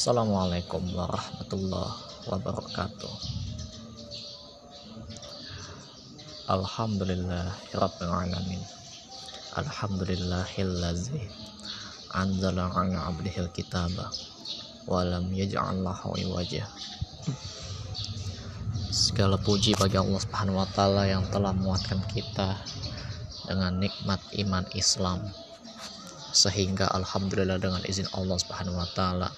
Assalamualaikum warahmatullahi wabarakatuh. Alhamdulillahirabbil alamin. Alhamdulillahillazi anzala ala abdihil kitaba walam yaj'al lahu Segala puji bagi Allah Subhanahu wa taala yang telah menguatkan kita dengan nikmat iman Islam. Sehingga alhamdulillah dengan izin Allah Subhanahu wa taala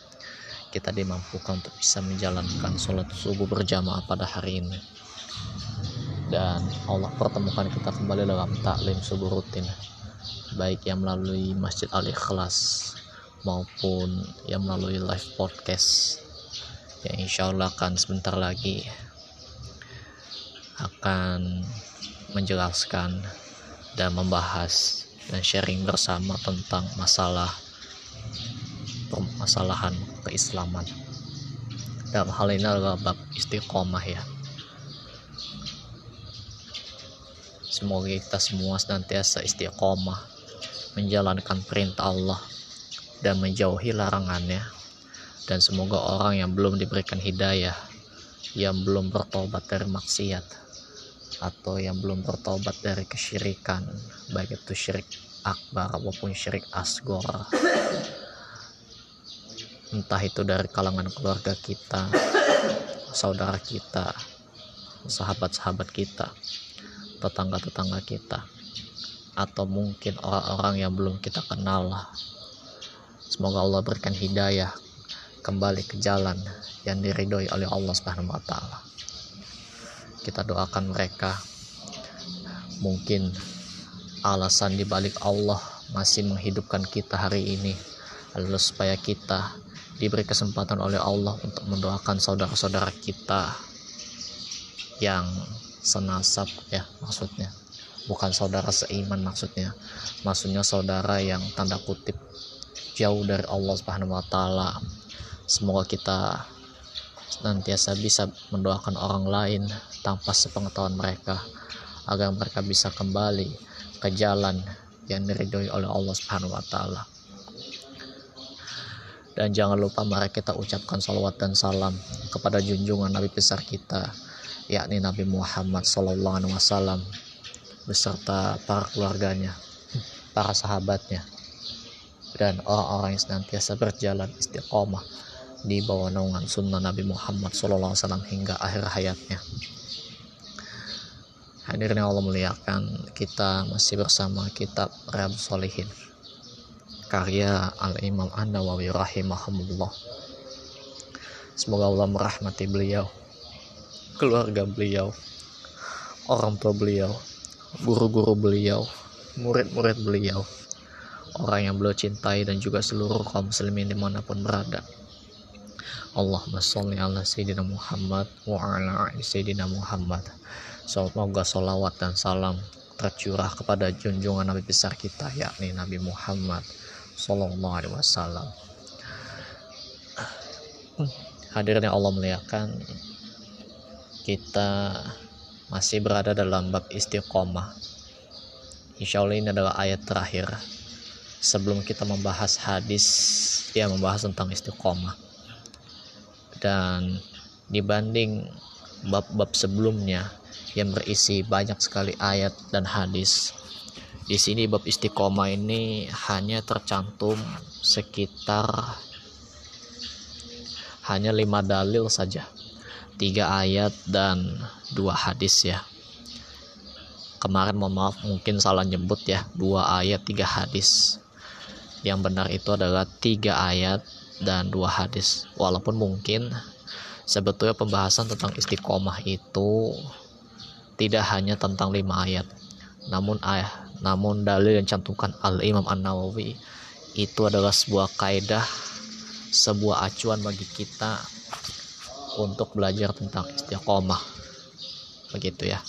kita dimampukan untuk bisa menjalankan sholat subuh berjamaah pada hari ini. Dan Allah pertemukan kita kembali dalam taklim subuh rutin baik yang melalui Masjid Al Ikhlas maupun yang melalui live podcast. Yang insya Allah akan sebentar lagi akan menjelaskan dan membahas dan sharing bersama tentang masalah permasalahan keislaman dalam hal ini adalah bab istiqomah ya Semoga kita semua senantiasa istiqomah menjalankan perintah Allah dan menjauhi larangannya. Dan semoga orang yang belum diberikan hidayah, yang belum bertobat dari maksiat, atau yang belum bertobat dari kesyirikan, baik itu syirik akbar maupun syirik asgor, entah itu dari kalangan keluarga kita, saudara kita, sahabat-sahabat kita, tetangga-tetangga kita atau mungkin orang-orang yang belum kita kenal semoga Allah berikan hidayah kembali ke jalan yang diridhoi oleh Allah Subhanahu wa taala. Kita doakan mereka. Mungkin alasan dibalik Allah masih menghidupkan kita hari ini adalah supaya kita diberi kesempatan oleh Allah untuk mendoakan saudara-saudara kita yang senasab ya maksudnya. Bukan saudara seiman maksudnya. Maksudnya saudara yang tanda kutip jauh dari Allah Subhanahu wa taala. Semoga kita senantiasa bisa mendoakan orang lain tanpa sepengetahuan mereka agar mereka bisa kembali ke jalan yang diridhoi oleh Allah Subhanahu wa taala dan jangan lupa mari kita ucapkan salawat dan salam kepada junjungan Nabi besar kita yakni Nabi Muhammad Sallallahu Alaihi Wasallam beserta para keluarganya, para sahabatnya, dan orang-orang yang senantiasa berjalan istiqomah di bawah naungan sunnah Nabi Muhammad Sallallahu Alaihi Wasallam hingga akhir hayatnya. Hadirin Allah muliakan, kita masih bersama kitab Riyadhus Solihin karya Al-Imam An-Nawawi rahimahumullah. Semoga Allah merahmati beliau keluarga beliau, orang tua beliau, guru-guru beliau, murid-murid beliau, orang yang beliau cintai dan juga seluruh kaum muslimin di mana pun berada. Allahumma sholli ala Sayyidina Muhammad wa ala Sayyidina Muhammad. Semoga salawat dan salam tercurah kepada junjungan Nabi besar kita yakni Nabi Muhammad Sallallahu Alaihi Wasallam. Hadirin yang Allah muliakan, kita masih berada dalam bab istiqomah. Insya Allah ini adalah ayat terakhir sebelum kita membahas hadis yang membahas tentang istiqomah. Dan dibanding bab-bab sebelumnya yang berisi banyak sekali ayat dan hadis, di sini bab istiqomah ini hanya tercantum sekitar hanya lima dalil saja. Tiga ayat dan dua hadis ya. Kemarin mohon maaf mungkin salah nyebut ya. Dua ayat tiga hadis. Yang benar itu adalah tiga ayat dan dua hadis. Walaupun mungkin sebetulnya pembahasan tentang istiqomah itu tidak hanya tentang lima ayat. Namun ayah namun dalil yang cantumkan al Imam An Nawawi itu adalah sebuah kaidah sebuah acuan bagi kita untuk belajar tentang istiqomah. Begitu ya.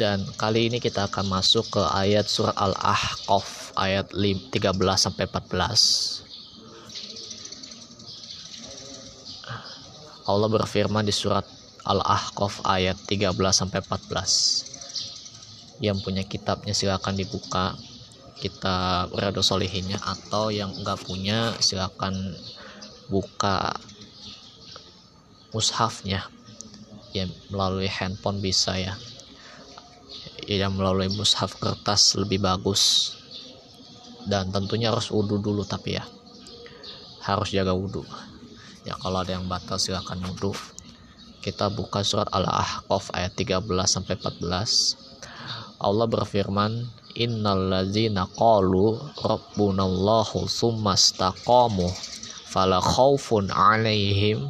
Dan kali ini kita akan masuk ke ayat surat Al-Ahqaf ayat 13 sampai 14 Allah berfirman di surat Al-Ahqaf ayat 13 sampai 14 yang punya kitabnya silakan dibuka kita berada solihinnya atau yang enggak punya silakan buka mushafnya. Ya melalui handphone bisa ya. Ya melalui mushaf kertas lebih bagus. Dan tentunya harus wudhu dulu tapi ya. Harus jaga wudhu ya kalau ada yang batal silahkan wudhu kita buka surat Al-Ahqaf ayat 13 sampai 14 Allah berfirman innalladzina qalu rabbunallahu tsumastaqamu fala khaufun alaihim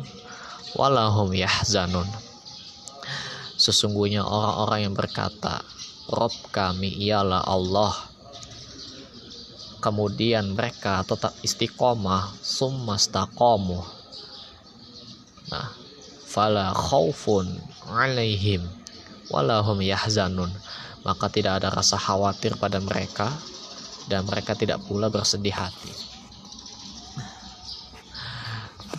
walahum yahzanun. Sesungguhnya orang-orang yang berkata Rob kami ialah Allah. Kemudian mereka tetap istiqomah summastaqamu nah fala khaufun alaihim walahum yahzanun maka tidak ada rasa khawatir pada mereka dan mereka tidak pula bersedih hati.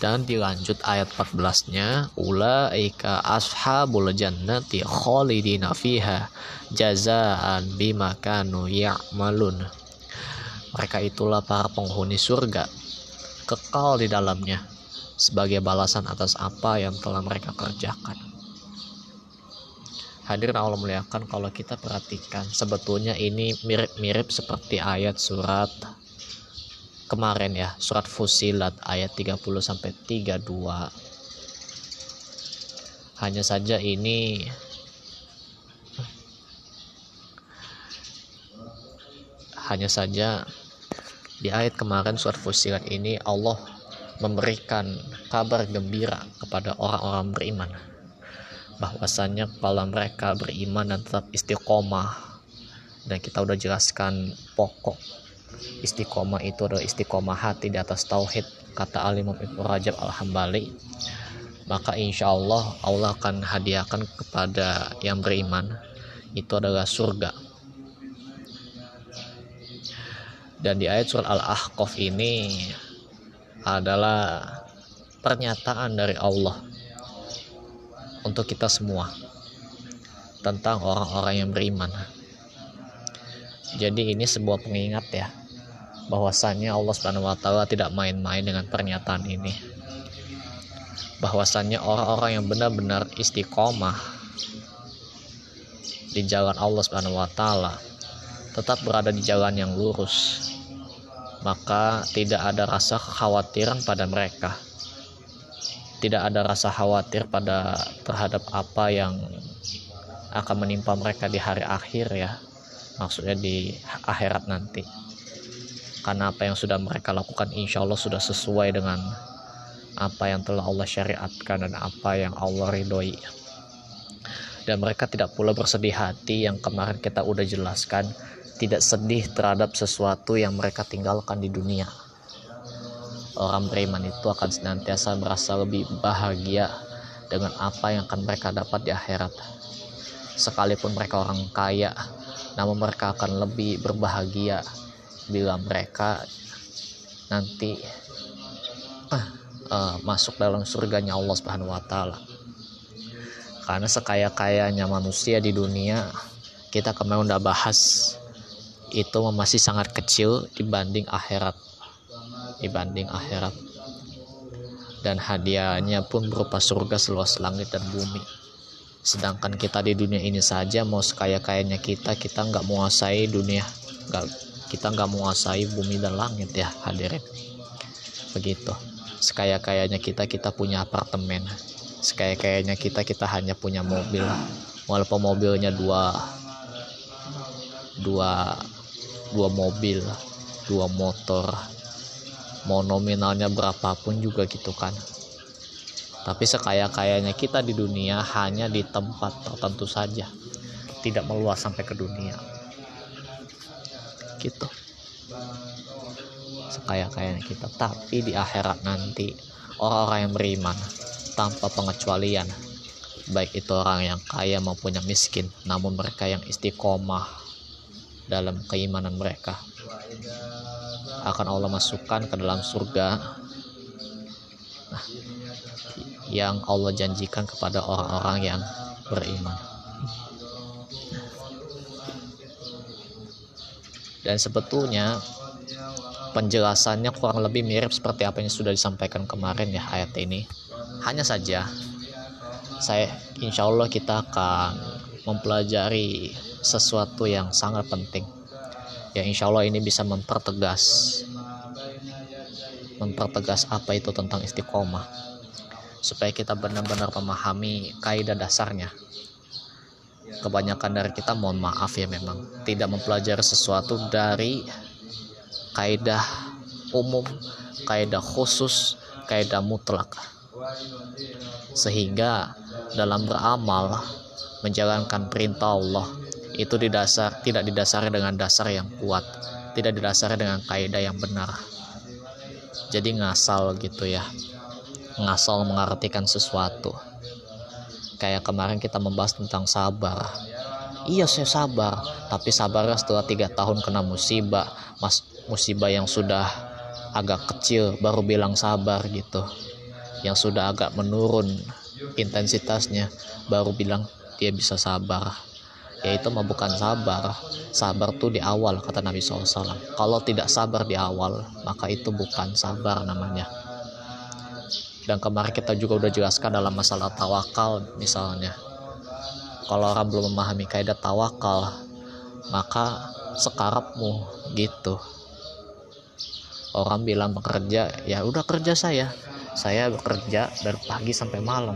Dan dilanjut ayat 14-nya ulaika ashabul jannati khalidina fiha jazaan bima kanu ya'malun. Mereka itulah para penghuni surga kekal di dalamnya sebagai balasan atas apa yang telah mereka kerjakan Hadirin Allah muliakan kalau kita perhatikan sebetulnya ini mirip-mirip seperti ayat surat kemarin ya surat Fusilat ayat 30 sampai 32 hanya saja ini hanya saja di ayat kemarin surat Fusilat ini Allah memberikan kabar gembira kepada orang-orang beriman bahwasannya kepala mereka beriman dan tetap istiqomah. Dan kita udah jelaskan pokok istiqomah itu adalah istiqomah hati di atas tauhid kata alimum Ibnu Rajab Al-Hambali. Maka insya Allah Allah akan hadiahkan kepada yang beriman itu adalah surga. Dan di ayat surat Al-Ahqaf ini adalah pernyataan dari Allah untuk kita semua tentang orang-orang yang beriman. Jadi ini sebuah pengingat ya bahwasannya Allah Subhanahu wa taala tidak main-main dengan pernyataan ini. Bahwasannya orang-orang yang benar-benar istiqomah di jalan Allah Subhanahu wa taala tetap berada di jalan yang lurus maka tidak ada rasa kekhawatiran pada mereka tidak ada rasa khawatir pada terhadap apa yang akan menimpa mereka di hari akhir ya. Maksudnya di akhirat nanti. Karena apa yang sudah mereka lakukan insya Allah sudah sesuai dengan apa yang telah Allah syariatkan dan apa yang Allah ridhoi. Dan mereka tidak pula bersedih hati yang kemarin kita udah jelaskan. Tidak sedih terhadap sesuatu yang mereka tinggalkan di dunia orang beriman itu akan senantiasa merasa lebih bahagia dengan apa yang akan mereka dapat di akhirat. Sekalipun mereka orang kaya, namun mereka akan lebih berbahagia bila mereka nanti uh, uh, masuk dalam surganya Allah Subhanahu wa taala. Karena sekaya-kayanya manusia di dunia, kita kemarin udah bahas itu masih sangat kecil dibanding akhirat dibanding akhirat. Dan hadiahnya pun berupa surga seluas langit dan bumi. Sedangkan kita di dunia ini saja mau sekaya-kayanya kita kita nggak menguasai dunia nggak kita nggak menguasai bumi dan langit ya hadirin. Begitu. Sekaya-kayanya kita kita punya apartemen. Sekaya-kayanya kita kita hanya punya mobil. Walaupun mobilnya dua dua dua mobil dua motor mau nominalnya berapapun juga gitu kan. Tapi sekaya-kayanya kita di dunia hanya di tempat tertentu saja. Tidak meluas sampai ke dunia. Gitu. Sekaya-kayanya kita. Tapi di akhirat nanti orang-orang yang beriman tanpa pengecualian baik itu orang yang kaya maupun yang miskin namun mereka yang istiqomah dalam keimanan mereka akan Allah masukkan ke dalam surga. Nah, yang Allah janjikan kepada orang-orang yang beriman. dan sebetulnya penjelasannya kurang lebih mirip seperti apa yang sudah disampaikan kemarin ya ayat ini. Hanya saja saya insya Allah kita akan mempelajari sesuatu yang sangat penting ya insya Allah ini bisa mempertegas mempertegas apa itu tentang istiqomah. Supaya kita benar-benar memahami kaidah dasarnya. Kebanyakan dari kita mohon maaf ya memang tidak mempelajari sesuatu dari kaidah umum kaidah khusus kaidah mutlak. Sehingga dalam beramal menjalankan perintah Allah itu didasar tidak didasari dengan dasar yang kuat tidak didasari dengan kaidah yang benar. Jadi ngasal gitu ya. Ngasal mengartikan sesuatu. Kayak kemarin kita membahas tentang sabar. Iya saya sabar. Tapi sabarnya setelah tiga tahun kena musibah. Mas musibah yang sudah agak kecil baru bilang sabar gitu. Yang sudah agak menurun intensitasnya baru bilang dia bisa sabar yaitu bukan sabar. Sabar tuh di awal kata Nabi SAW kalau tidak sabar di awal maka itu bukan sabar namanya. Dan kemarin kita juga udah jelaskan dalam masalah tawakal misalnya. Kalau orang belum memahami kaidah tawakal maka sekarapmu gitu. Orang bilang bekerja ya udah kerja saya. Saya bekerja dari pagi sampai malam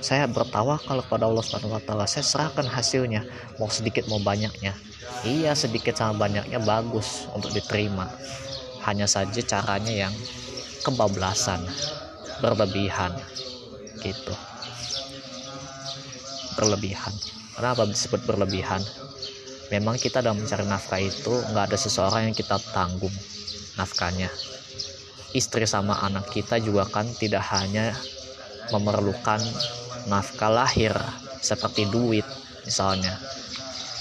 saya bertawakal kepada Allah Subhanahu wa taala. Saya serahkan hasilnya, mau sedikit mau banyaknya. Iya, sedikit sama banyaknya bagus untuk diterima. Hanya saja caranya yang kebablasan, berlebihan gitu. Berlebihan. Kenapa disebut berlebihan? Memang kita dalam mencari nafkah itu nggak ada seseorang yang kita tanggung nafkahnya. Istri sama anak kita juga kan tidak hanya memerlukan nafkah lahir seperti duit misalnya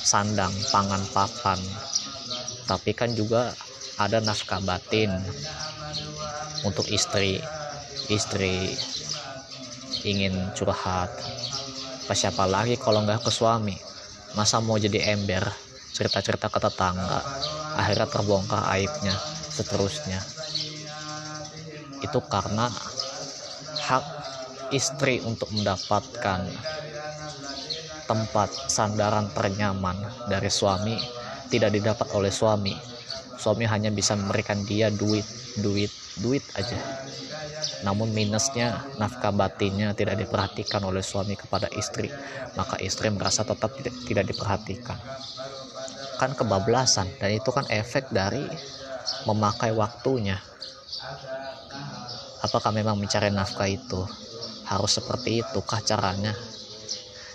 sandang pangan papan. Tapi kan juga ada nafkah batin untuk istri. Istri ingin curhat. Pas siapa lagi kalau nggak ke suami? Masa mau jadi ember? Cerita-cerita ke tetangga. Akhirnya terbongkar aibnya seterusnya. Itu karena hak istri untuk mendapatkan tempat sandaran ternyaman dari suami tidak didapat oleh suami. Suami hanya bisa memberikan dia duit duit duit aja. Namun minusnya nafkah batinnya tidak diperhatikan oleh suami kepada istri maka istri merasa tetap tidak, diperhatikan. Kan kebablasan dan itu kan efek dari memakai waktunya. Apakah memang mencari nafkah itu harus seperti itu kah caranya?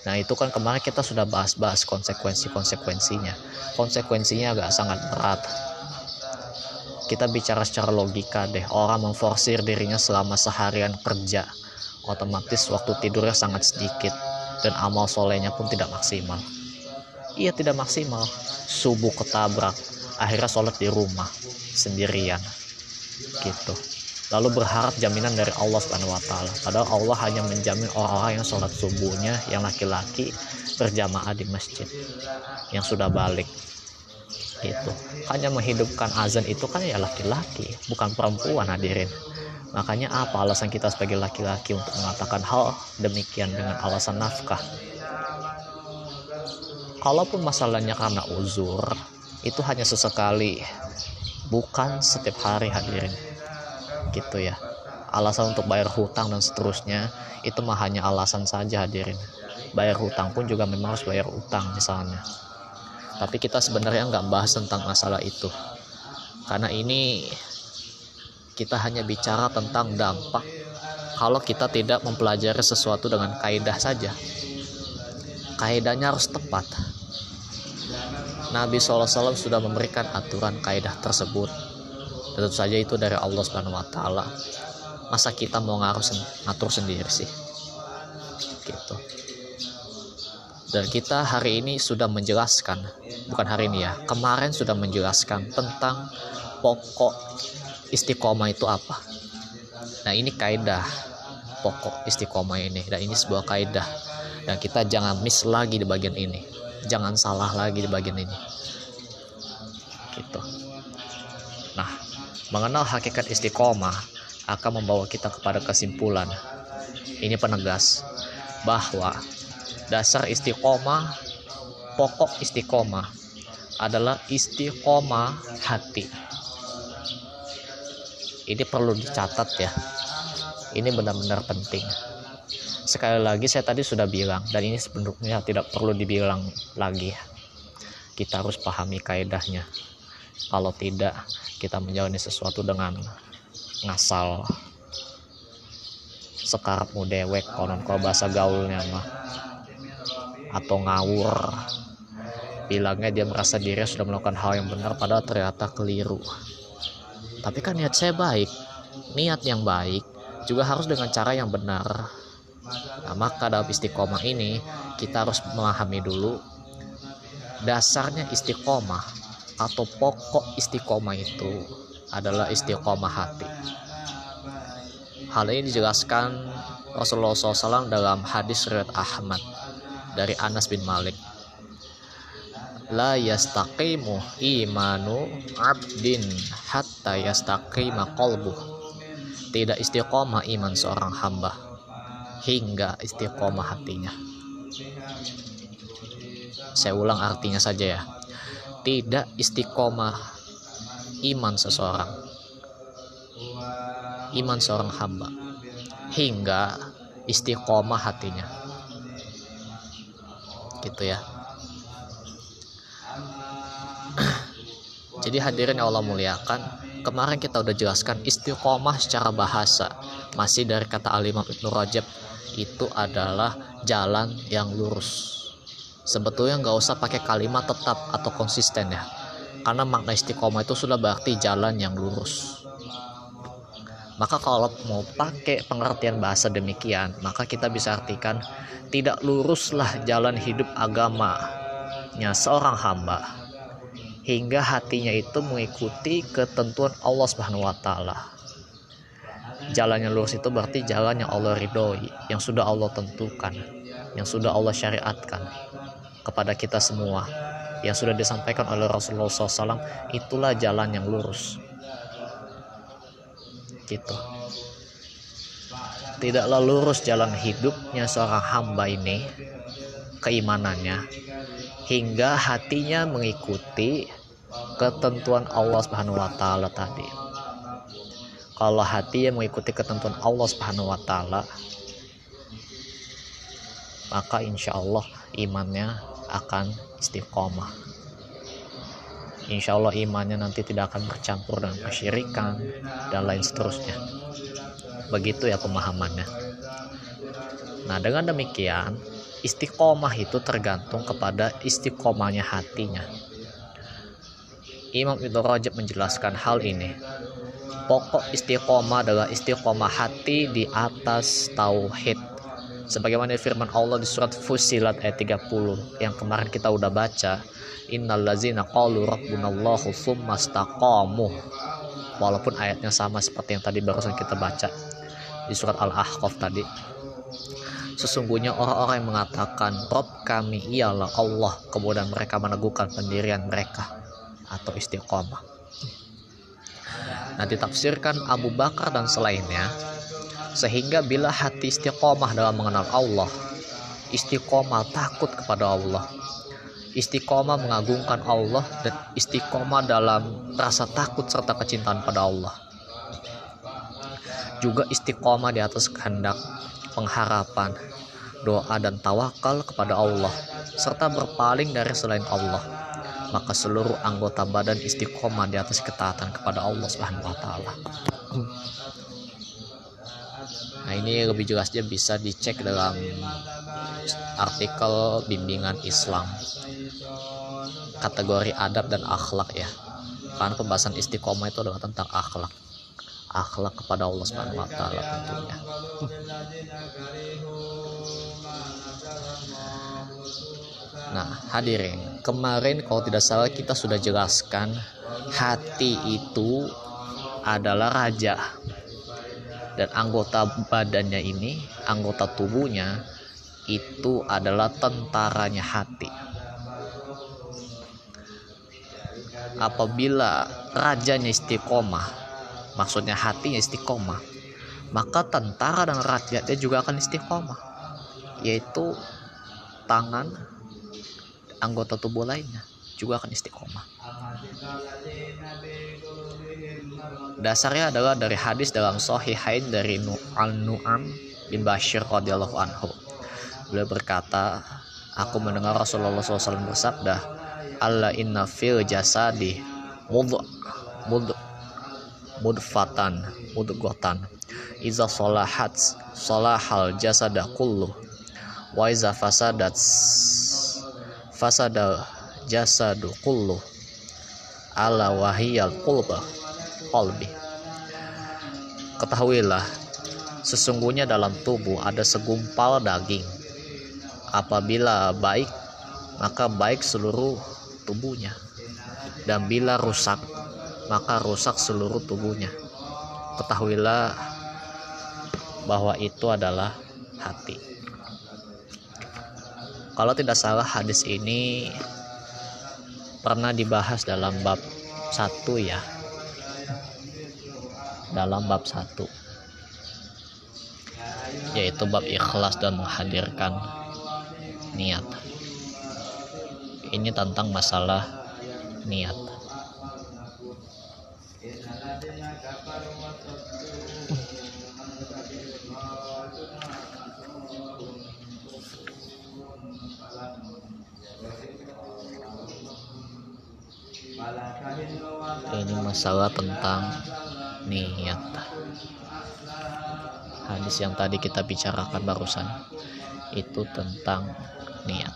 Nah itu kan kemarin kita sudah bahas-bahas konsekuensi-konsekuensinya. Konsekuensinya agak sangat berat. Kita bicara secara logika deh. Orang memforsir dirinya selama seharian kerja otomatis waktu tidurnya sangat sedikit dan amal solehnya pun tidak maksimal. Iya tidak maksimal. Subuh ketabrak akhirnya sholat di rumah sendirian gitu lalu berharap jaminan dari Allah Subhanahu wa taala. Padahal Allah hanya menjamin orang-orang yang sholat subuhnya yang laki-laki berjamaah di masjid yang sudah balik. Itu hanya menghidupkan azan itu kan ya laki-laki bukan perempuan hadirin. Makanya apa alasan kita sebagai laki-laki untuk mengatakan hal demikian dengan alasan nafkah? Kalaupun masalahnya karena uzur itu hanya sesekali. Bukan setiap hari hadirin gitu ya. Alasan untuk bayar hutang dan seterusnya itu mah hanya alasan saja hadirin. Bayar hutang pun juga memang harus bayar utang misalnya. Tapi kita sebenarnya nggak bahas tentang masalah itu. Karena ini kita hanya bicara tentang dampak kalau kita tidak mempelajari sesuatu dengan kaidah saja. Kaidahnya harus tepat. Nabi SAW sudah memberikan aturan kaidah tersebut tentu saja itu dari Allah Subhanahu wa taala. Masa kita mau ngaruh sen ngatur sendiri sih? Gitu. Dan kita hari ini sudah menjelaskan bukan hari ini ya kemarin sudah menjelaskan tentang pokok istiqomah itu apa. Nah ini kaidah pokok istiqomah ini dan ini sebuah kaidah. Dan kita jangan miss lagi di bagian ini. Jangan salah lagi di bagian ini. Gitu mengenal hakikat istiqomah akan membawa kita kepada kesimpulan. Ini penegas bahwa dasar istiqomah pokok istiqomah adalah istiqomah hati. Ini perlu dicatat ya. Ini benar-benar penting. Sekali lagi saya tadi sudah bilang dan ini sebenarnya tidak perlu dibilang lagi. Kita harus pahami kaidahnya kalau tidak kita menjalani sesuatu dengan ngasal. Sekarap dewek konon kalau bahasa gaulnya mah. Atau ngawur. Bilangnya dia merasa dirinya sudah melakukan hal yang benar padahal ternyata keliru. Tapi kan niat saya baik. Niat yang baik juga harus dengan cara yang benar. Nah maka dalam istiqomah ini kita harus memahami dulu dasarnya istiqomah atau pokok istiqomah itu adalah istiqomah hati. Hal ini dijelaskan Rasulullah SAW dalam hadis riwayat Ahmad dari Anas bin Malik. La yastaqimu imanu abdin hatta yastaqima qalbuh tidak istiqomah iman seorang hamba hingga istiqomah hatinya. Saya ulang artinya saja ya tidak istiqomah iman seseorang iman seorang hamba hingga istiqomah hatinya gitu ya Jadi hadirin yang Allah muliakan, kemarin kita udah jelaskan istiqomah secara bahasa. Masih dari kata Alimam Ibnu Rajab itu adalah jalan yang lurus. Sebetulnya nggak usah pakai kalimat tetap atau konsisten ya. Karena makna istiqomah itu sudah berarti jalan yang lurus. Maka kalau mau pakai pengertian bahasa demikian, maka kita bisa artikan tidak luruslah jalan hidup agamanya seorang hamba hingga hatinya itu mengikuti ketentuan Allah Subhanahu wa taala. Jalan yang lurus itu berarti jalan yang Allah ridhoi, yang sudah Allah tentukan, yang sudah Allah syariatkan kepada kita semua, yang sudah disampaikan oleh Rasulullah SAW, itulah jalan yang lurus. Gitu. Tidaklah lurus jalan hidupnya seorang hamba ini, keimanannya, hingga hatinya mengikuti ketentuan Allah Subhanahu wa taala tadi. Kalau hati yang mengikuti ketentuan Allah Subhanahu wa taala, maka insya Allah imannya akan istiqomah. Insya Allah imannya nanti tidak akan bercampur dengan kesyirikan dan lain seterusnya. Begitu ya pemahamannya. Nah dengan demikian istiqomah itu tergantung kepada istiqomahnya hatinya. Imam Ibnu Rajab menjelaskan hal ini. Pokok istiqomah adalah istiqomah hati di atas tauhid. Sebagaimana firman Allah di surat Fusilat ayat 30 yang kemarin kita udah baca, Innal ladzina qalu rabbunallahu tsumma. Walaupun ayatnya sama seperti yang tadi barusan kita baca di surat Al-Ahqaf tadi Sesungguhnya orang-orang yang mengatakan Rob kami ialah Allah Kemudian mereka meneguhkan pendirian mereka Atau istiqomah Nah ditafsirkan Abu Bakar dan selainnya Sehingga bila hati istiqomah dalam mengenal Allah Istiqomah takut kepada Allah Istiqomah mengagungkan Allah dan istiqomah dalam rasa takut serta kecintaan pada Allah. Juga istiqomah di atas kehendak pengharapan, doa dan tawakal kepada Allah, serta berpaling dari selain Allah. Maka seluruh anggota badan istiqomah di atas ketaatan kepada Allah Subhanahu wa taala. Nah, ini lebih jelasnya bisa dicek dalam artikel bimbingan Islam. Kategori adab dan akhlak ya. Karena pembahasan istiqomah itu adalah tentang akhlak. Akhlak kepada Allah Subhanahu wa taala tentunya. Nah, hadirin, kemarin kalau tidak salah kita sudah jelaskan hati itu adalah raja dan anggota badannya ini, anggota tubuhnya itu adalah tentaranya hati. apabila rajanya istiqomah maksudnya hatinya istiqomah maka tentara dan rakyatnya juga akan istiqomah yaitu tangan anggota tubuh lainnya juga akan istiqomah dasarnya adalah dari hadis dalam Sahihain dari Al-Nu'am bin Bashir radhiyallahu anhu. Beliau berkata aku mendengar Rasulullah SAW bersabda Allah inna fil jasadi mud mud mudfatan mudgotan iza solahat solahal jasada kullu. Wa iza fasadat fasada jasadu kullu. Ala wahiyal qulba qalbi. Ketahuilah sesungguhnya dalam tubuh ada segumpal daging. Apabila baik maka baik seluruh tubuhnya. Dan bila rusak maka rusak seluruh tubuhnya. Ketahuilah bahwa itu adalah hati. Kalau tidak salah hadis ini pernah dibahas dalam bab satu ya dalam bab satu yaitu bab ikhlas dan menghadirkan niat. Ini tentang masalah niat. Ini masalah tentang niat hadis yang tadi kita bicarakan barusan itu tentang niat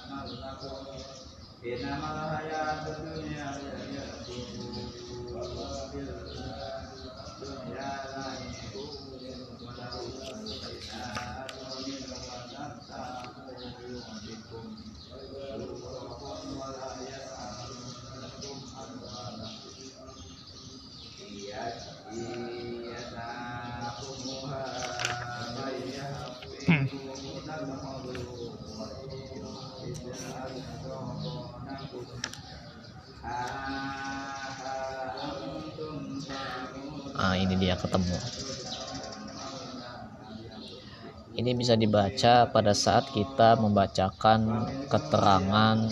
dia ketemu. Ini bisa dibaca pada saat kita membacakan keterangan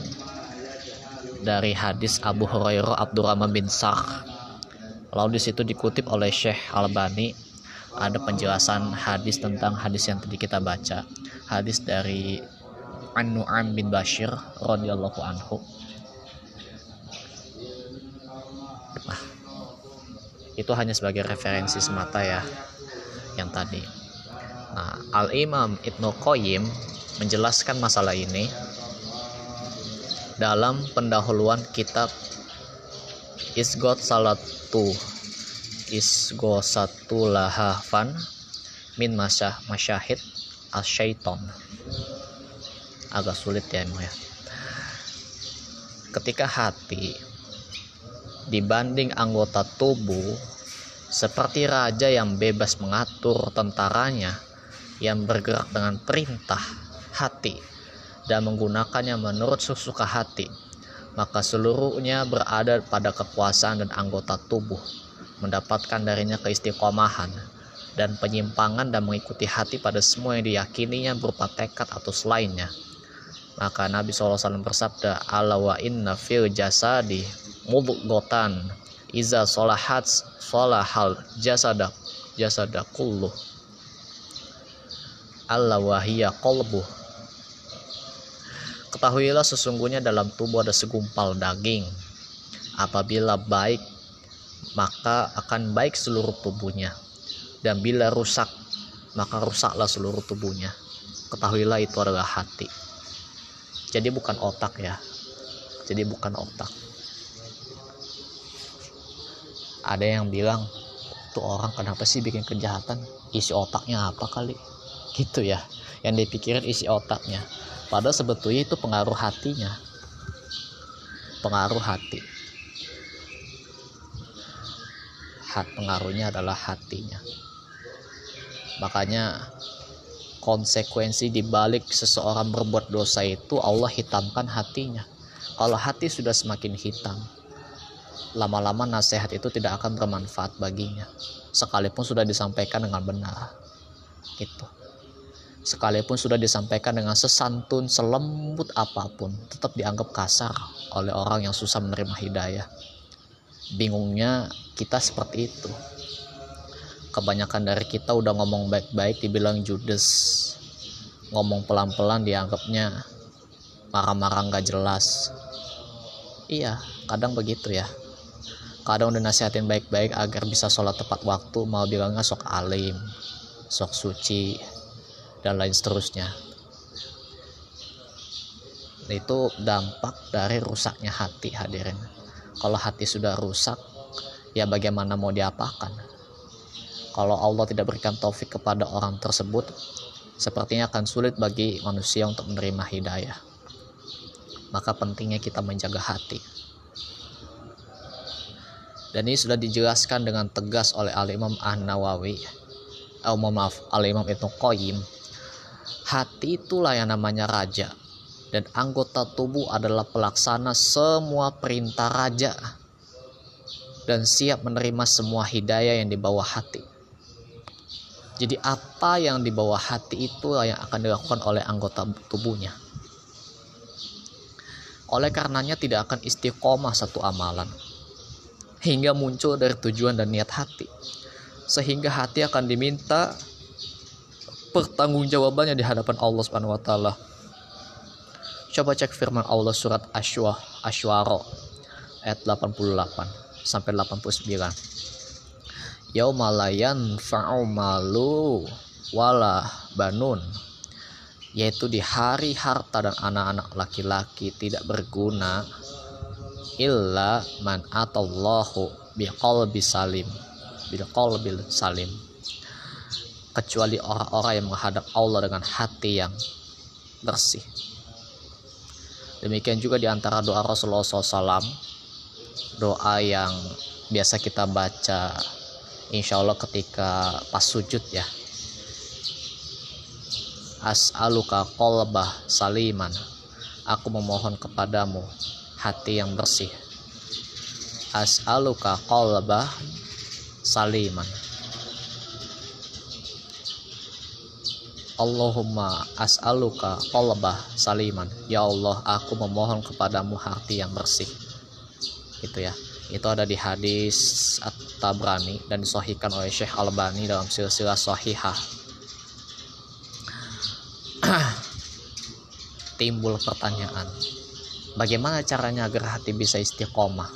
dari hadis Abu Hurairah Abdurrahman bin Sakh lalu di situ dikutip oleh Syekh Albani ada penjelasan hadis tentang hadis yang tadi kita baca. Hadis dari An-Nu'am bin Bashir radhiyallahu anhu itu hanya sebagai referensi semata ya yang tadi. Nah Al Imam Ibnu Qayyim menjelaskan masalah ini dalam pendahuluan kitab Isgot Salatu Isgo Satu Lahafan Min Masyah Masyahid Asyaiton. Agak sulit ya emang ya. Ketika hati dibanding anggota tubuh seperti raja yang bebas mengatur tentaranya yang bergerak dengan perintah hati dan menggunakannya menurut sesuka hati maka seluruhnya berada pada kekuasaan dan anggota tubuh mendapatkan darinya keistiqomahan dan penyimpangan dan mengikuti hati pada semua yang diyakininya berupa tekad atau selainnya maka Nabi SAW bersabda ala wa inna fil jasadi mudghatan iza solahat solahal jasada. Jasada kullu Allah wahiyya kolbu ketahuilah sesungguhnya dalam tubuh ada segumpal daging. Apabila baik maka akan baik seluruh tubuhnya. Dan bila rusak maka rusaklah seluruh tubuhnya. Ketahuilah itu adalah hati jadi bukan otak ya. Jadi bukan otak. Ada yang bilang tuh orang kenapa sih bikin kejahatan? Isi otaknya apa kali? Gitu ya. Yang dipikirin isi otaknya. Padahal sebetulnya itu pengaruh hatinya. Pengaruh hati. Hat pengaruhnya adalah hatinya. Makanya konsekuensi dibalik seseorang berbuat dosa itu Allah hitamkan hatinya. Kalau hati sudah semakin hitam lama-lama nasihat itu tidak akan bermanfaat baginya. Sekalipun sudah disampaikan dengan benar gitu. Sekalipun sudah disampaikan dengan sesantun selembut apa pun tetap dianggap kasar oleh orang yang susah menerima hidayah. Bingungnya kita seperti itu kebanyakan dari kita udah ngomong baik-baik dibilang judes. Ngomong pelan-pelan dianggapnya marah-marah nggak jelas. Iya kadang begitu ya. Kadang udah nasihatin baik-baik agar bisa sholat tepat waktu mau bilangnya sok alim sok suci dan lain seterusnya. Itu dampak dari rusaknya hati hadirin. Kalau hati sudah rusak ya bagaimana mau diapakan kalau Allah tidak berikan taufik kepada orang tersebut sepertinya akan sulit bagi manusia untuk menerima hidayah. Maka pentingnya kita menjaga hati. Dan ini sudah dijelaskan dengan tegas oleh Al-Imam An-Nawawi. Oh, maaf Al-Imam Ibnu Qayyim. Hati itulah yang namanya raja. Dan anggota tubuh adalah pelaksana semua perintah raja. Dan siap menerima semua hidayah yang dibawa hati jadi apa yang dibawa hati itu yang akan dilakukan oleh anggota tubuhnya oleh karenanya tidak akan istiqomah satu amalan hingga muncul dari tujuan dan niat hati. Sehingga hati akan diminta pertanggungjawabannya di hadapan Allah Subhanahu wa taala. Coba cek firman Allah surat Asywa Asywara ayat 88 sampai 89. Yaumalayan fa'u malu wala banun. Yaitu di hari harta dan anak-anak laki-laki tidak berguna illa man atallahu biqalbi salim. Biqalbil salim. Kecuali orang-orang yang menghadap Allah dengan hati yang bersih. Demikian juga di antara doa Rasulullah SAW doa yang biasa kita baca insya Allah ketika pas sujud ya. As'aluka qalbah saliman. Aku memohon kepadamu hati yang bersih. As'aluka qalbah saliman. Allahumma as'aluka qalbah saliman. Ya Allah aku memohon kepadamu hati yang bersih. Gitu ya. Itu ada di hadis At-Tabrani dan disohikan oleh Syekh Al-Bani dalam silsilah sahihah. Timbul pertanyaan bagaimana caranya agar hati bisa istiqomah?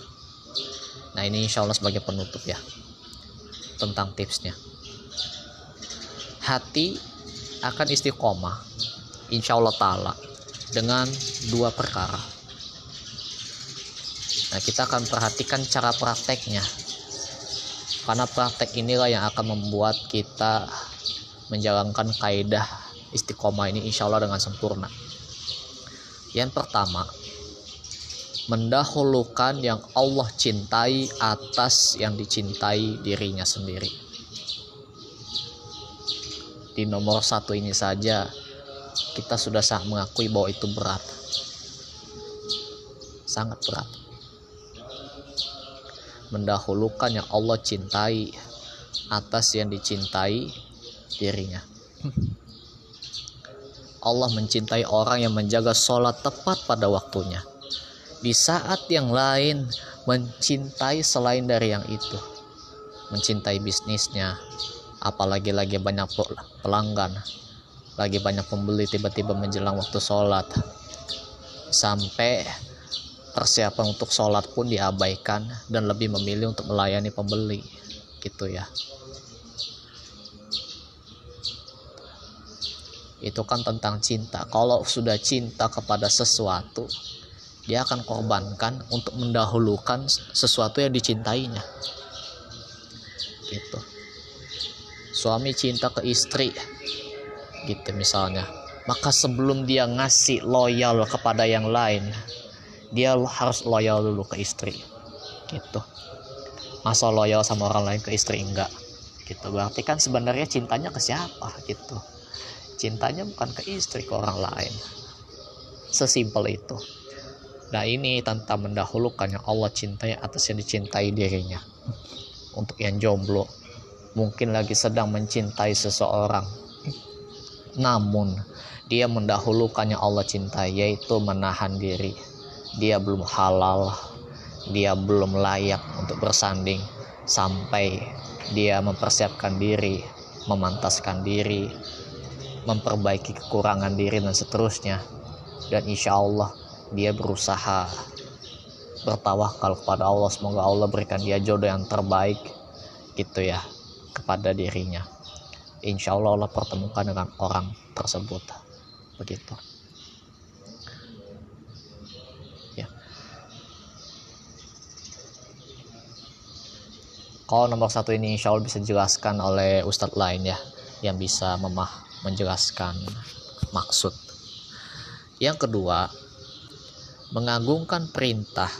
Nah ini insya Allah sebagai penutup ya tentang tipsnya. Hati akan istiqomah insya Allah ta'ala dengan dua perkara. Nah kita akan perhatikan cara prakteknya karena praktek inilah yang akan membuat kita menjalankan kaidah istiqomah ini insya Allah dengan sempurna yang pertama mendahulukan yang Allah cintai atas yang dicintai dirinya sendiri. Di nomor satu ini saja kita sudah sangat mengakui bahwa itu berat, sangat berat. Mendahulukan yang Allah cintai atas yang dicintai dirinya. Allah mencintai orang yang menjaga sholat tepat pada waktunya. Di saat yang lain mencintai selain dari yang itu. Mencintai bisnisnya apalagi lagi banyak pelanggan lagi banyak pembeli tiba-tiba menjelang waktu sholat. Sampai persiapan untuk sholat pun diabaikan dan lebih memilih untuk melayani pembeli gitu ya. Itu kan tentang cinta. Kalau sudah cinta kepada sesuatu dia akan korbankan untuk mendahulukan sesuatu yang dicintainya. Gitu. Suami cinta ke istri gitu misalnya. Maka sebelum dia ngasih loyal kepada yang lain dia harus loyal dulu ke istri gitu masa loyal sama orang lain ke istri enggak gitu berarti kan sebenarnya cintanya ke siapa gitu cintanya bukan ke istri ke orang lain sesimpel itu Nah ini tanpa mendahulukan yang Allah cintai atas yang dicintai dirinya. Untuk yang jomblo, mungkin lagi sedang mencintai seseorang. Namun, dia mendahulukan yang Allah cintai, yaitu menahan diri. Dia belum halal, dia belum layak untuk bersanding sampai dia mempersiapkan diri, memantaskan diri, memperbaiki kekurangan diri dan seterusnya. Dan insya Allah dia berusaha bertawakal kepada Allah. Semoga Allah berikan dia jodoh yang terbaik gitu ya kepada dirinya. Insya Allah Allah pertemukan dengan orang tersebut. Begitu kalau nomor satu ini insya Allah bisa dijelaskan oleh ustadz lain ya yang bisa memah menjelaskan maksud yang kedua mengagungkan perintah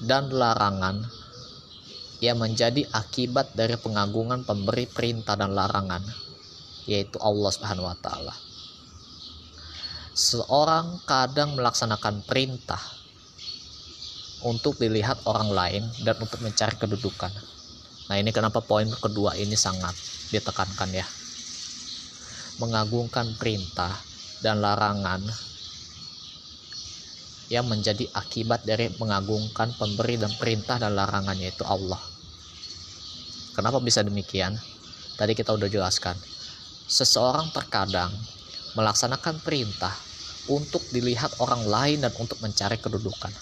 dan larangan yang menjadi akibat dari pengagungan pemberi perintah dan larangan yaitu Allah Subhanahu wa taala. Seorang kadang melaksanakan perintah untuk dilihat orang lain dan untuk mencari kedudukan. Nah, ini kenapa poin kedua ini sangat ditekankan ya. Mengagungkan perintah dan larangan yang menjadi akibat dari mengagungkan pemberi dan perintah dan larangannya itu Allah. Kenapa bisa demikian? Tadi kita udah jelaskan. Seseorang terkadang melaksanakan perintah untuk dilihat orang lain dan untuk mencari kedudukan.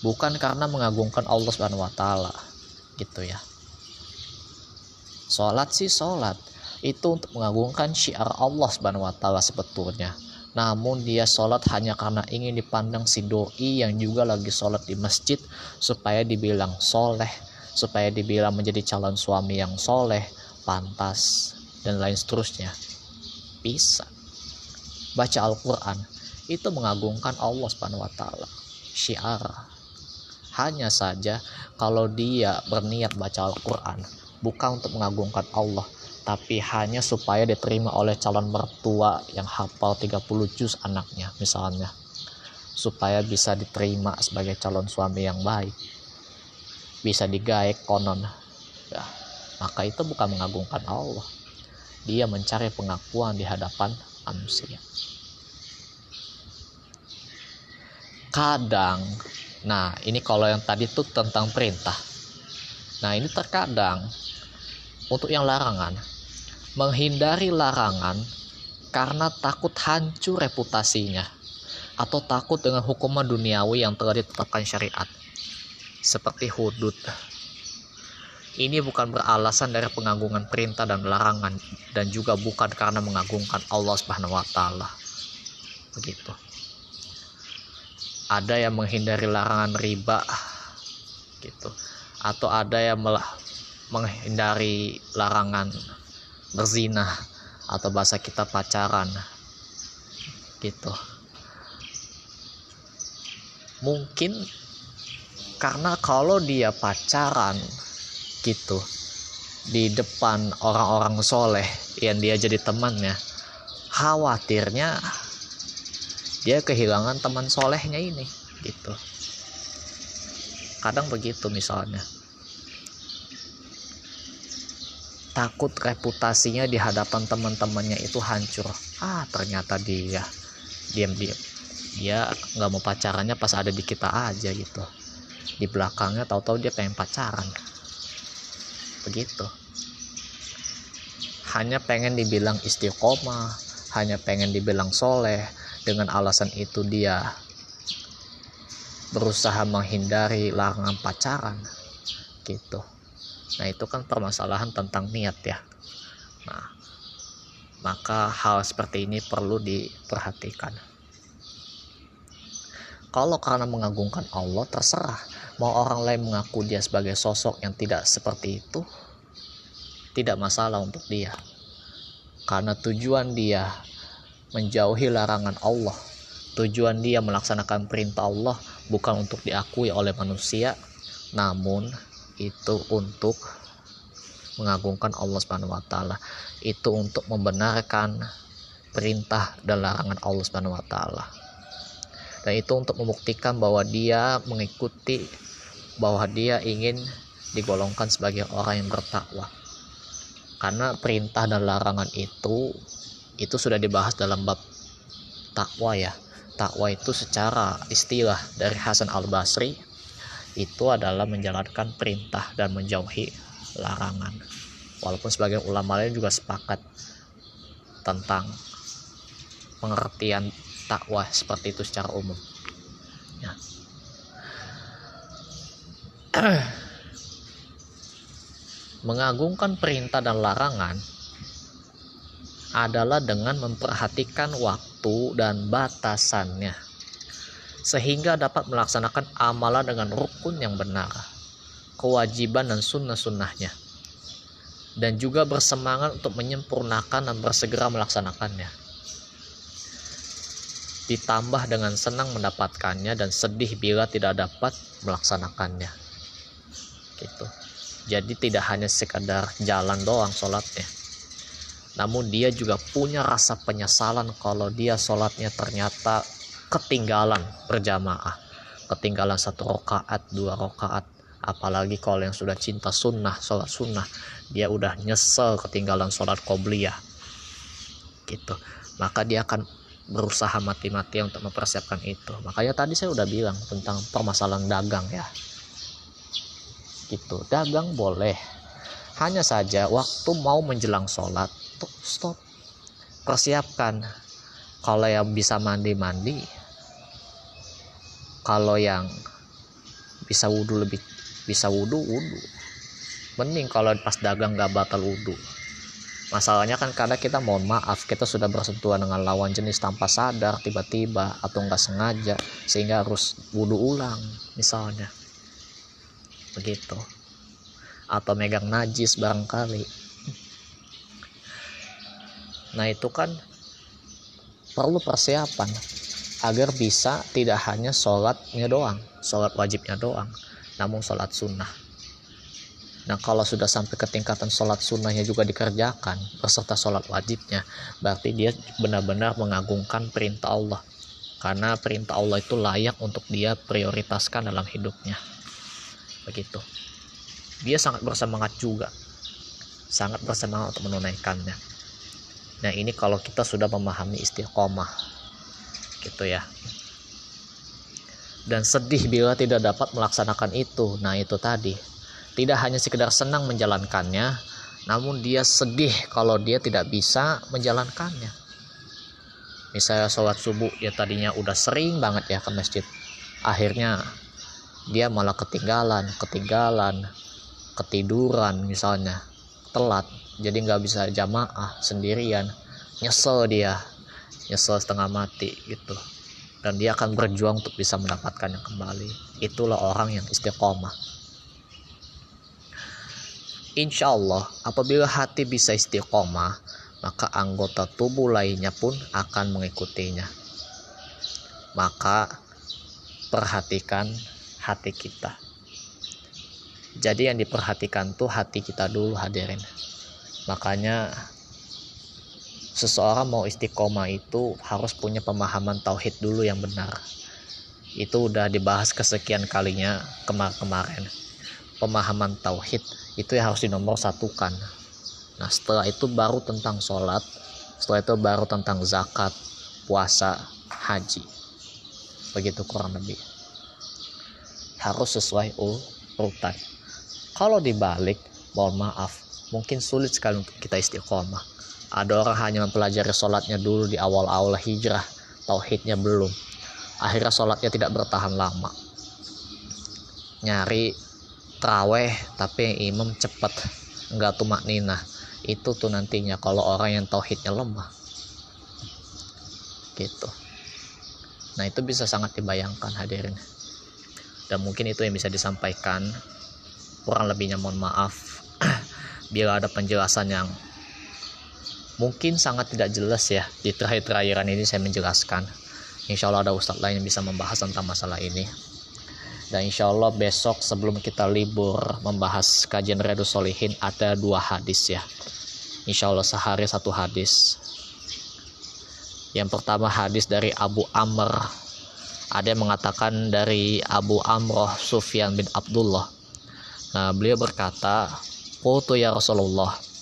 Bukan karena mengagungkan Allah taala. Gitu ya. Salat sih salat itu untuk mengagungkan syiar Allah Subhanahu wa taala sebetulnya. Namun dia sholat hanya karena ingin dipandang si doi yang juga lagi sholat di masjid supaya dibilang soleh supaya dibilang menjadi calon suami yang soleh pantas dan lain seterusnya. Bisa. Baca Al-Quran. Itu mengagungkan Allah Subhanahu wa taala. Syiar. Hanya saja kalau dia berniat baca Al-Quran bukan untuk mengagungkan Allah tapi hanya supaya diterima oleh calon mertua yang hafal 30 juz anaknya misalnya. Supaya bisa diterima sebagai calon suami yang baik. Bisa digaek konon. Ya maka itu bukan mengagungkan Allah. Dia mencari pengakuan di hadapan manusia. Kadang nah ini kalau yang tadi itu tentang perintah. Nah ini terkadang untuk yang larangan menghindari larangan karena takut hancur reputasinya atau takut dengan hukuman duniawi yang telah ditetapkan syariat seperti hudud ini bukan beralasan dari pengagungan perintah dan larangan dan juga bukan karena mengagungkan Allah Subhanahu wa taala. Begitu. Ada yang menghindari larangan riba gitu. Atau ada yang menghindari larangan berzina atau bahasa kita pacaran gitu. Mungkin karena kalau dia pacaran gitu di depan orang-orang soleh yang dia jadi temannya khawatirnya dia kehilangan teman solehnya ini gitu. Kadang begitu misalnya takut reputasinya di hadapan teman-temannya itu hancur. Ah ternyata dia diam-diam. Dia nggak mau pacarannya pas ada di kita aja gitu. Di belakangnya tahu-tahu dia pengen pacaran. Begitu. Hanya pengen dibilang istiqomah hanya pengen dibilang soleh. Dengan alasan itu dia berusaha menghindari larangan pacaran. Gitu Nah, itu kan permasalahan tentang niat ya. Nah, maka hal seperti ini perlu diperhatikan. Kalau karena mengagungkan Allah, terserah. Mau orang lain mengaku dia sebagai sosok yang tidak seperti itu, tidak masalah untuk dia. Karena tujuan dia menjauhi larangan Allah, tujuan dia melaksanakan perintah Allah bukan untuk diakui oleh manusia, namun itu untuk mengagungkan Allah Subhanahu wa taala. Itu untuk membenarkan perintah dan larangan Allah Subhanahu wa taala. dan itu untuk membuktikan bahwa dia mengikuti bahwa dia ingin digolongkan sebagai orang yang bertakwa karena perintah dan larangan itu itu sudah dibahas dalam bab takwa ya takwa itu secara istilah dari Hasan Al Basri itu adalah menjalankan perintah dan menjauhi larangan. Walaupun sebagian ulama lain juga sepakat tentang pengertian takwa seperti itu secara umum. Ya. mengagungkan perintah dan larangan adalah dengan memperhatikan waktu dan batasannya sehingga dapat melaksanakan amalan dengan rukun yang benar kewajiban dan sunnah-sunnahnya. Dan juga bersemangat untuk menyempurnakan dan bersegera melaksanakannya. Ditambah dengan senang mendapatkannya dan sedih bila tidak dapat melaksanakannya. Gitu. Jadi tidak hanya sekadar jalan doang sholatnya. Namun dia juga punya rasa penyesalan kalau dia sholatnya ternyata ketinggalan berjamaah ketinggalan satu rokaat dua rokaat apalagi kalau yang sudah cinta sunnah sholat sunnah dia udah nyesel ketinggalan sholat qobliyah. Gitu. Maka dia akan berusaha mati-matian untuk mempersiapkan itu. Makanya tadi saya udah bilang tentang permasalahan dagang ya. Gitu. Dagang boleh. Hanya saja waktu mau menjelang sholat tuh stop. Persiapkan. Kalau yang bisa mandi-mandi kalau yang bisa wudhu lebih bisa wudhu wudhu mending kalau pas dagang gak batal wudhu masalahnya kan karena kita mohon maaf kita sudah bersentuhan dengan lawan jenis tanpa sadar tiba-tiba atau nggak sengaja sehingga harus wudhu ulang misalnya. Begitu. Atau megang najis barangkali. Nah itu kan perlu persiapan agar bisa tidak hanya sholatnya doang sholat wajibnya doang namun sholat sunnah. Nah kalau sudah sampai ke tingkatan sholat sunnahnya juga dikerjakan beserta sholat wajibnya berarti dia benar-benar mengagungkan perintah Allah. Karena perintah Allah itu layak untuk dia prioritaskan dalam hidupnya. Begitu. Dia sangat bersemangat juga. Sangat bersemangat untuk menunaikannya. Nah ini kalau kita sudah memahami istiqomah gitu ya. Dan sedih bila tidak dapat melaksanakan itu. Nah itu tadi. Tidak hanya sekedar senang menjalankannya, namun dia sedih kalau dia tidak bisa menjalankannya. Misalnya sholat subuh ya tadinya udah sering banget ya ke masjid. Akhirnya dia malah ketinggalan, ketinggalan, ketiduran misalnya, telat, jadi nggak bisa jamaah sendirian, nyesel dia, nyesel setengah mati gitu. Dan dia akan berjuang untuk bisa mendapatkannya kembali. Itulah orang yang istiqomah. Insya Allah, apabila hati bisa istiqomah, maka anggota tubuh lainnya pun akan mengikutinya. Maka perhatikan hati kita. Jadi yang diperhatikan tuh hati kita dulu hadirin. Makanya seseorang mau istiqomah itu harus punya pemahaman tauhid dulu yang benar. Itu udah dibahas kesekian kalinya kemar-kemarin. Pemahaman tauhid itu yang harus dinomor satukan. Nah setelah itu baru tentang sholat setelah itu baru tentang zakat puasa haji. Begitu kurang lebih. Harus sesuai urutan. Kalau dibalik mohon maaf mungkin sulit sekali untuk kita istiqomah ada orang hanya mempelajari sholatnya dulu di awal-awal hijrah tauhidnya belum. Akhirnya sholatnya tidak bertahan lama. Nyari traweh tapi imam cepat nggak tumak nina. Itu tuh nantinya kalau orang yang tauhidnya lemah. Gitu. Nah itu bisa sangat dibayangkan hadirin. Dan mungkin itu yang bisa disampaikan. Kurang lebihnya mohon maaf. Bila ada penjelasan yang mungkin sangat tidak jelas ya di terakhir-terakhiran ini saya menjelaskan. Insya Allah ada ustadz lain yang bisa membahas tentang masalah ini. Dan insya Allah besok sebelum kita libur membahas kajian Redus Solihin ada dua hadis ya. Insya Allah sehari satu hadis. Yang pertama hadis dari Abu Amr. Ada yang mengatakan dari Abu Amroh Sufyan bin Abdullah. Nah beliau berkata Qultu ya Rasulullah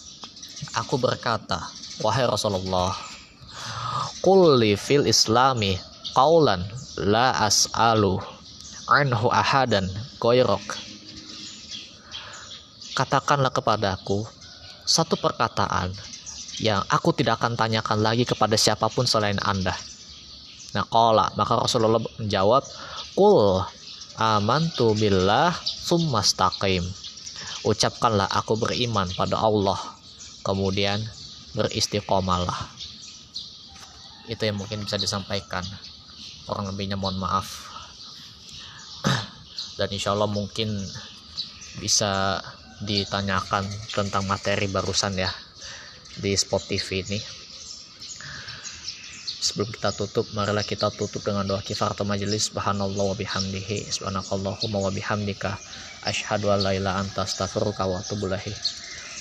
aku berkata wahai Rasulullah Qulli fil islami qawlan la as'alu anhu ahadan goyrok katakanlah kepadaku satu perkataan yang aku tidak akan tanyakan lagi kepada siapa pun selain Anda. Nah, kola, maka Rasulullah menjawab, Kul amantu billah summastaqim. Ucapkanlah aku beriman pada Allah, kemudian beristiqomalah. Itu yang mungkin bisa disampaikan. Orang lebihnya mohon maaf. Dan insya Allah mungkin bisa ditanyakan tentang materi barusan ya di Spot TV ini sebelum kita tutup marilah kita tutup dengan doa kifaratul majelis subhanallah wa bihamdihi subhanakallahumma wa bihamdika asyhadu an la ilaha anta astaghfiruka wa atubu